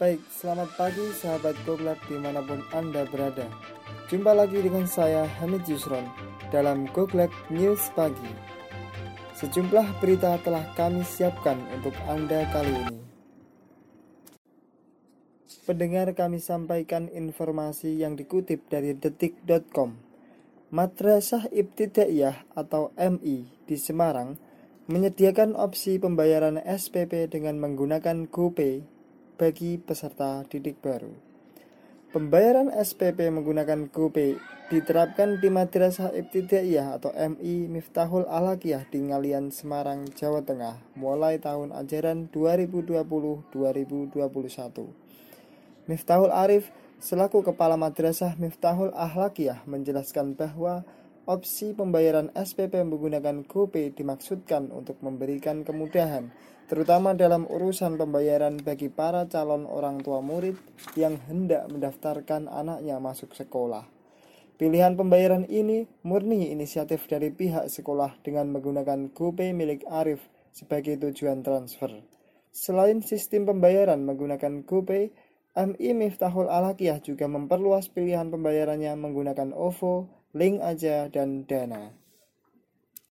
Baik, selamat pagi sahabat Goglab di mana pun Anda berada. Jumpa lagi dengan saya Hamid Yusron dalam Goglab News Pagi. Sejumlah berita telah kami siapkan untuk Anda kali ini. Pendengar kami sampaikan informasi yang dikutip dari detik.com. Madrasah Ibtidaiyah atau MI di Semarang menyediakan opsi pembayaran SPP dengan menggunakan GoPay bagi peserta didik baru. Pembayaran SPP menggunakan GoPay diterapkan di Madrasah Ibtidaiyah atau MI Miftahul Alaqiyah di Ngalian Semarang, Jawa Tengah mulai tahun ajaran 2020-2021. Miftahul Arif selaku Kepala Madrasah Miftahul Ahlakiyah menjelaskan bahwa Opsi pembayaran SPP menggunakan GoPay dimaksudkan untuk memberikan kemudahan, terutama dalam urusan pembayaran bagi para calon orang tua murid yang hendak mendaftarkan anaknya masuk sekolah. Pilihan pembayaran ini murni inisiatif dari pihak sekolah dengan menggunakan GoPay milik Arif sebagai tujuan transfer. Selain sistem pembayaran menggunakan GoPay, MI Miftahul Alakiyah juga memperluas pilihan pembayarannya menggunakan OVO, link aja dan dana.